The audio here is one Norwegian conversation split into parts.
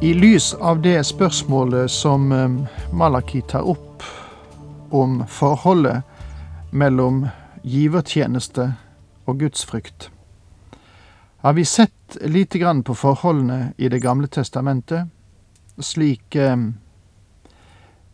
I lys av det spørsmålet som eh, Malaki tar opp om forholdet mellom givertjeneste og gudsfrykt, har vi sett lite grann på forholdene i Det gamle testamentet, slik eh,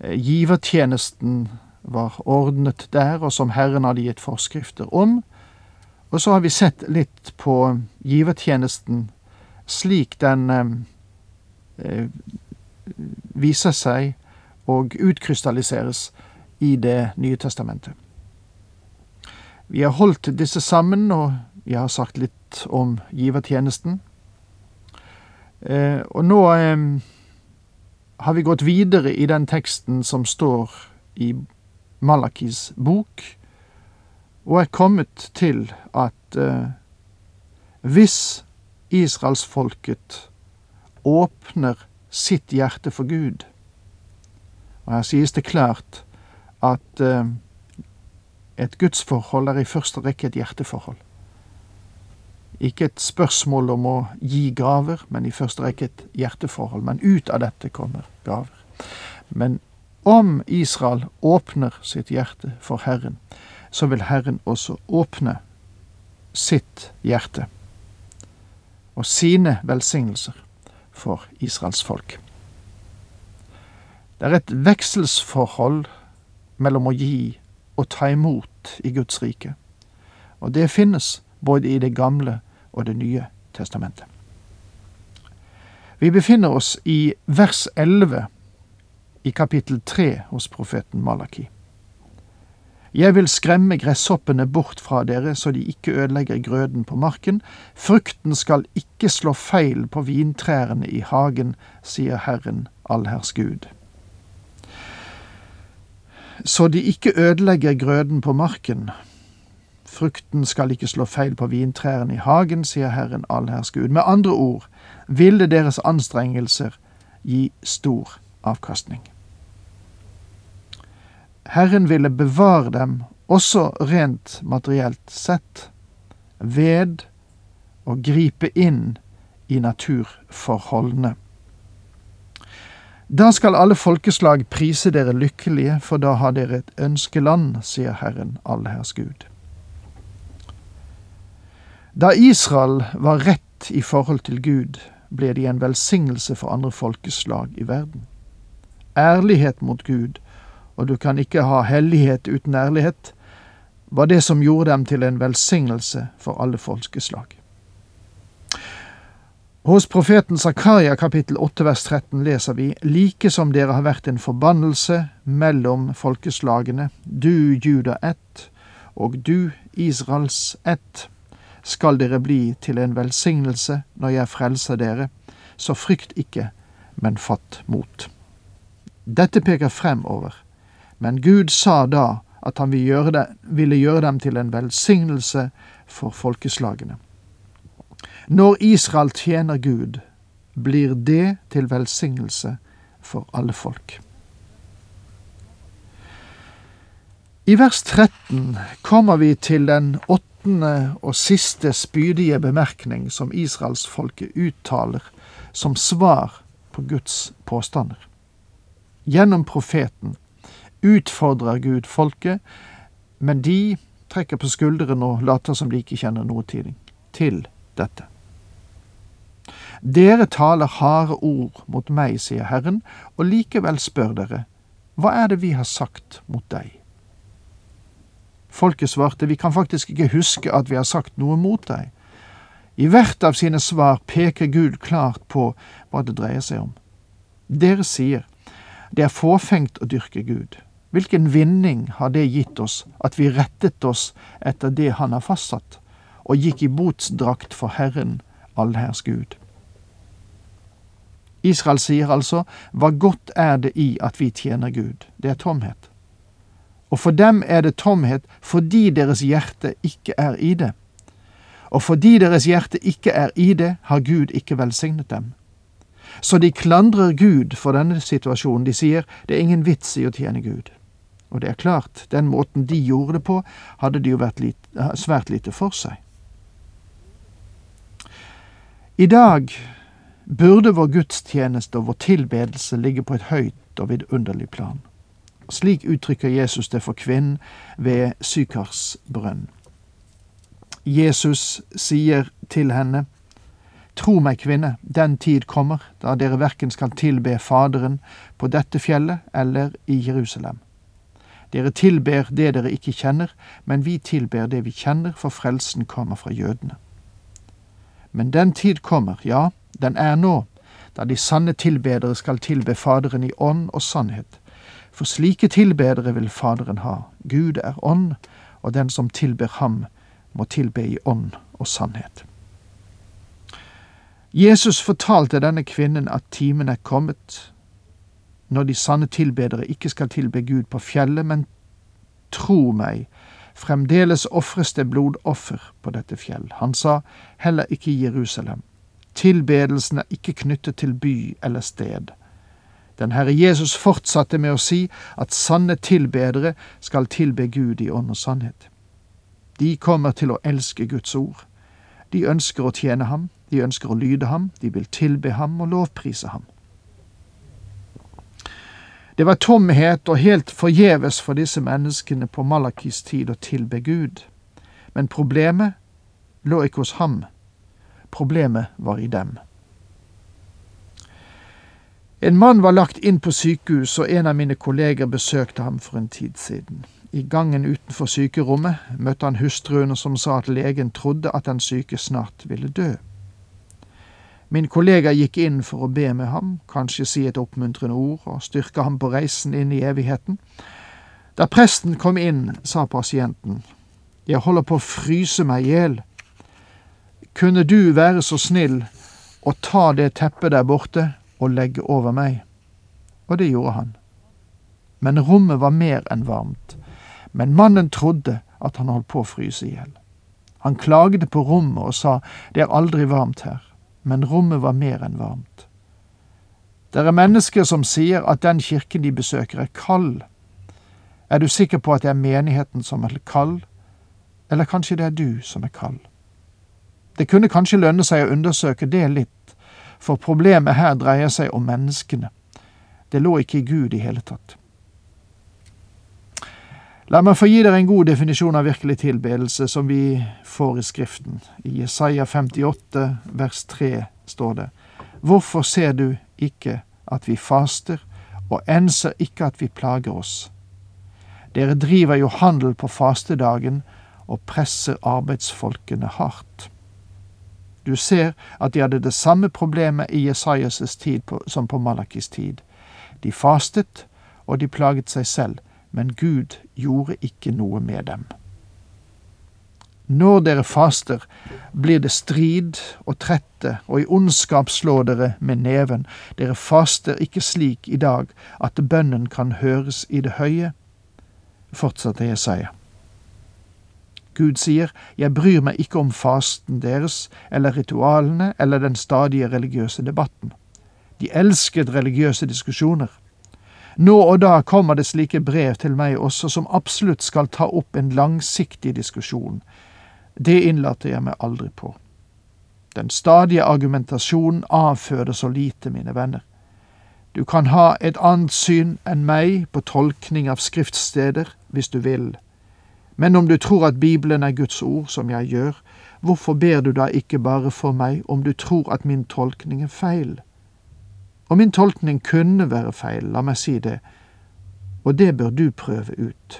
givertjenesten var ordnet der, og som Herren hadde gitt forskrifter om. Og så har vi sett litt på givertjenesten slik den eh, viser seg og utkrystalliseres i Det nye testamentet. Vi har holdt disse sammen, og jeg har sagt litt om givertjenesten. Eh, og nå eh, har vi gått videre i den teksten som står i Malakis bok, og er kommet til at eh, hvis israelsfolket åpner sitt hjerte for Gud, og her sies det klart at eh, et gudsforhold er i første rekke et hjerteforhold. Ikke et spørsmål om å gi gaver, men i første rekke et hjerteforhold. Men ut av dette kommer gaver. Men om Israel åpner sitt hjerte for Herren, så vil Herren også åpne sitt hjerte og sine velsignelser for Israels folk. Det er et vekselsforhold mellom å gi og ta imot i Guds rike. Og det finnes både i Det gamle og Det nye testamentet. Vi befinner oss i vers 11 i kapittel 3 hos profeten Malaki. Jeg vil skremme gresshoppene bort fra dere så de ikke ødelegger grøden på marken. Frukten skal ikke slå feil på vintrærne i hagen, sier Herren allherrs Gud så de ikke ødelegger grøden på marken. Frukten skal ikke slå feil på vintrærne i hagen, sier Herren allherrs Gud. Med andre ord ville deres anstrengelser gi stor avkastning. Herren ville bevare dem, også rent materielt sett, ved å gripe inn i naturforholdene. Da skal alle folkeslag prise dere lykkelige, for da har dere et ønskeland, sier Herren allherrs Gud. Da Israel var rett i forhold til Gud, ble de en velsignelse for andre folkeslag i verden. Ærlighet mot Gud, og du kan ikke ha hellighet uten ærlighet, var det som gjorde dem til en velsignelse for alle folkeslag. Hos profeten Zakaria kapittel 8 vers 13 leser vi like som dere har vært en forbannelse mellom folkeslagene, du Juda ett og du Israels ett, skal dere bli til en velsignelse når jeg frelser dere, så frykt ikke, men fatt mot. Dette peker fremover, men Gud sa da at han ville gjøre, dem til en velsignelse for folkeslagene. Når Israel tjener Gud, blir det til velsignelse for alle folk. I vers 13 kommer vi til den åttende og siste spydige bemerkning som israelsfolket uttaler som svar på Guds påstander. Gjennom profeten utfordrer Gud folket, men de trekker på skuldrene og later som de ikke kjenner noe til dette. Dere taler harde ord mot meg, sier Herren, og likevel spør dere, hva er det vi har sagt mot deg? Folket svarte, vi kan faktisk ikke huske at vi har sagt noe mot deg. I hvert av sine svar peker Gud klart på hva det dreier seg om. Dere sier, det er fåfengt å dyrke Gud. Hvilken vinning har det gitt oss at vi rettet oss etter det Han har fastsatt, og gikk i botsdrakt for Herren, allherrs Gud? Israel sier altså, hva godt er det i at vi tjener Gud? Det er tomhet. Og for dem er det tomhet fordi deres hjerte ikke er i det. Og fordi deres hjerte ikke er i det, har Gud ikke velsignet dem. Så de klandrer Gud for denne situasjonen. De sier det er ingen vits i å tjene Gud. Og det er klart, den måten de gjorde det på, hadde de jo vært lite, svært lite for seg. I dag burde vår gudstjeneste og vår tilbedelse ligge på et høyt og vidunderlig plan. Slik uttrykker Jesus det for kvinnen ved Sykars brønn. Jesus sier til henne, Tro meg, kvinne, den tid kommer da dere verken skal tilbe Faderen på dette fjellet eller i Jerusalem. Dere tilber det dere ikke kjenner, men vi tilber det vi kjenner, for frelsen kommer fra jødene. Men den tid kommer, ja, den er nå, da de sanne tilbedere skal tilbe Faderen i ånd og sannhet. For slike tilbedere vil Faderen ha. Gud er ånd, og den som tilber ham, må tilbe i ånd og sannhet. Jesus fortalte denne kvinnen at timen er kommet når de sanne tilbedere ikke skal tilbe Gud på fjellet, men tro meg, fremdeles ofres det blodoffer på dette fjell. Han sa heller ikke Jerusalem. Tilbedelsen er ikke knyttet til by eller sted. Den Herre Jesus fortsatte med å si at sanne tilbedere skal tilbe Gud i ånd og sannhet. De kommer til å elske Guds ord. De ønsker å tjene ham, de ønsker å lyde ham, de vil tilbe ham og lovprise ham. Det var tomhet og helt forgjeves for disse menneskene på Malakis tid å tilbe Gud. Men problemet lå ikke hos ham. Problemet var i dem. En mann var lagt inn på sykehus, og en av mine kolleger besøkte ham for en tid siden. I gangen utenfor sykerommet møtte han hustruen som sa at legen trodde at den syke snart ville dø. Min kollega gikk inn for å be med ham, kanskje si et oppmuntrende ord og styrke ham på reisen inn i evigheten. Da presten kom inn, sa pasienten, Jeg holder på å fryse meg i hjel. Kunne du være så snill å ta det teppet der borte og legge over meg? Og det gjorde han. Men rommet var mer enn varmt. Men mannen trodde at han holdt på å fryse i hjel. Han klagde på rommet og sa det er aldri varmt her men rommet var mer enn varmt. Det er mennesker som sier at den kirken de besøker, er kald. Er du sikker på at det er menigheten som er kald, eller kanskje det er du som er kald? Det kunne kanskje lønne seg å undersøke det litt, for problemet her dreier seg om menneskene. Det lå ikke i Gud i hele tatt. La meg få gi dere en god definisjon av virkelig tilbedelse som vi får i Skriften. I Jesaja 58 vers 3 står det:" Hvorfor ser du ikke at vi faster, og enser ikke at vi plager oss? Dere driver jo handel på fastedagen og presser arbeidsfolkene hardt. Du ser at de hadde det samme problemet i Jesajas tid som på Malakis tid. De fastet, og de plaget seg selv men Gud gjorde ikke noe med dem. Når dere faster, blir det strid og trette, og i ondskap slår dere med neven. Dere faster ikke slik i dag at bønnen kan høres i det høye, fortsatte Jesaja. Gud sier, Jeg bryr meg ikke om fasten deres eller ritualene eller den stadige religiøse debatten. De elsket religiøse diskusjoner. Nå og da kommer det slike brev til meg også, som absolutt skal ta opp en langsiktig diskusjon. Det innlater jeg meg aldri på. Den stadige argumentasjonen avføder så lite, mine venner. Du kan ha et annet syn enn meg på tolkning av skriftsteder, hvis du vil. Men om du tror at Bibelen er Guds ord, som jeg gjør, hvorfor ber du da ikke bare for meg om du tror at min tolkning er feil? Og min tolkning kunne være feil, la meg si det, og det bør du prøve ut.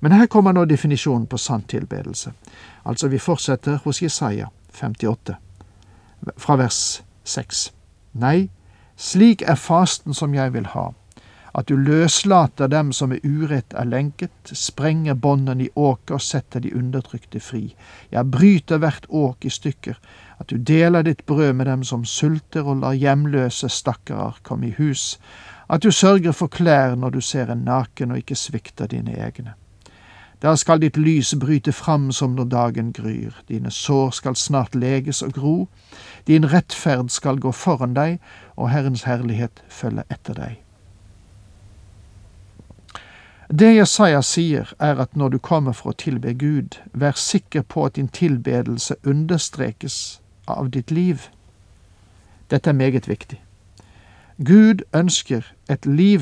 Men her kommer nå definisjonen på sann tilbedelse. Altså, vi fortsetter hos Jesaja 58, fra vers 6. Nei, slik er fasten som jeg vil ha, at du løslater dem som med urett er lenket, sprenger båndene i åket og setter de undertrykte fri. Jeg bryter hvert åk i stykker, At du deler ditt brød med dem som sulter, og lar hjemløse stakkarer komme i hus. At du sørger for klær når du ser en naken, og ikke svikter dine egne. Da skal ditt lys bryte fram som når dagen gryr, dine sår skal snart leges og gro, din rettferd skal gå foran deg, og Herrens herlighet følge etter deg. Det Jesaja sier, er at når du kommer for å tilbe Gud, vær sikker på at din tilbedelse understrekes av ditt liv. Dette er meget viktig. Gud ønsker et liv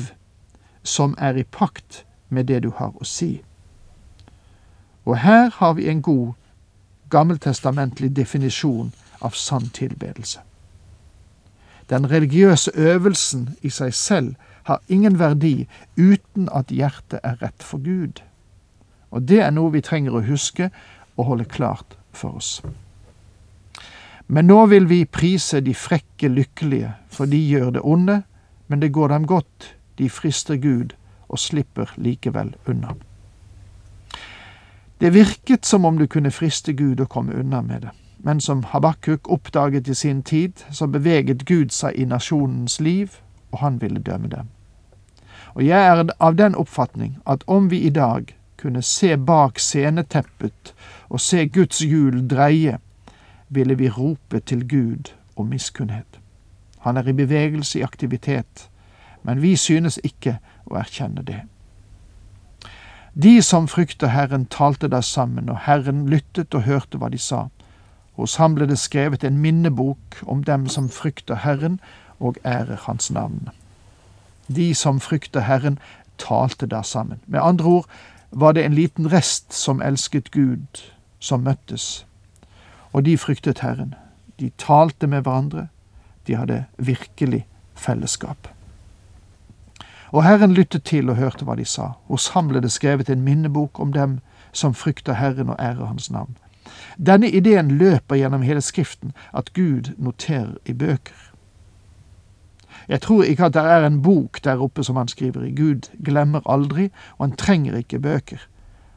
som er i pakt med det du har å si. Og her har vi en god gammeltestamentlig definisjon av sann tilbedelse. Den religiøse øvelsen i seg selv har ingen verdi uten at hjertet er rett for Gud. Og det er noe vi trenger å huske og holde klart for oss. Men nå vil vi prise de frekke lykkelige, for de gjør det onde, men det går dem godt, de frister Gud og slipper likevel unna. Det virket som om du kunne friste Gud og komme unna med det, men som Habakkuk oppdaget i sin tid, så beveget Gud seg i nasjonens liv, og han ville dømme dem. Og jeg er av den oppfatning at om vi i dag kunne se bak sceneteppet og se Guds hjul dreie, ville vi rope til Gud om miskunnhet. Han er i bevegelse, i aktivitet, men vi synes ikke å erkjenne det. De som frykter Herren, talte der sammen, og Herren lyttet og hørte hva de sa. Hos ham ble det skrevet en minnebok om dem som frykter Herren og ærer Hans navn. De som frykter Herren, talte der sammen. Med andre ord var det en liten rest som elsket Gud, som møttes. Og de fryktet Herren. De talte med hverandre. De hadde virkelig fellesskap. Og Herren lyttet til og hørte hva de sa. Hos ham ble det skrevet en minnebok om dem som frykter Herren og ærer Hans navn. Denne ideen løper gjennom hele Skriften, at Gud noterer i bøker. Jeg tror ikke at det er en bok der oppe som han skriver i. Gud glemmer aldri, og han trenger ikke bøker.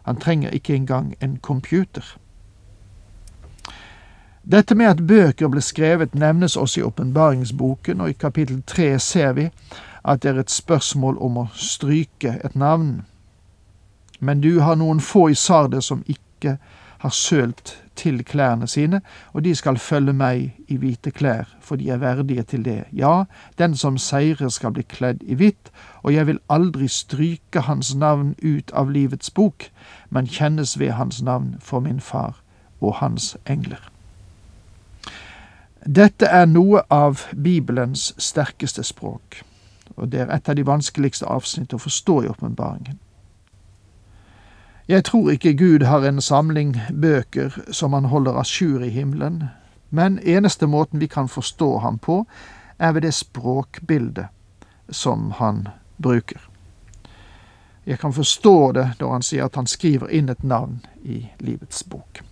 Han trenger ikke engang en computer. Dette med at bøker ble skrevet, nevnes også i åpenbaringsboken, og i kapittel tre ser vi at det er et spørsmål om å stryke et navn. Men du har noen få i Sardes som ikke har sølt til klærne sine, og de skal følge meg i hvite klær, for de er verdige til det. Ja, den som seirer skal bli kledd i hvitt, og jeg vil aldri stryke hans navn ut av livets bok, men kjennes ved hans navn for min far og hans engler. Dette er noe av Bibelens sterkeste språk og det er et av de vanskeligste avsnitt å forstå i åpenbaringen. Jeg tror ikke Gud har en samling bøker som han holder a jour i himmelen, men eneste måten vi kan forstå ham på, er ved det språkbildet som han bruker. Jeg kan forstå det når han sier at han skriver inn et navn i livets bok.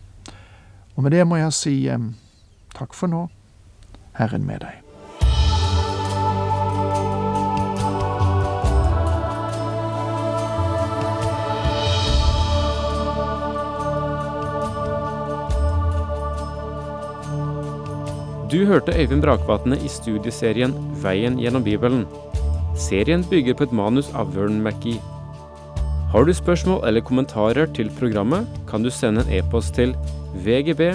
Og med det må jeg si takk for nå, Herren med deg. Du hørte Øyvind Brakvatne i studieserien Veien gjennom Bibelen. Serien bygger på et manus av Vern McGee. Har du spørsmål eller kommentarer til programmet, kan du sende en e-post til vgb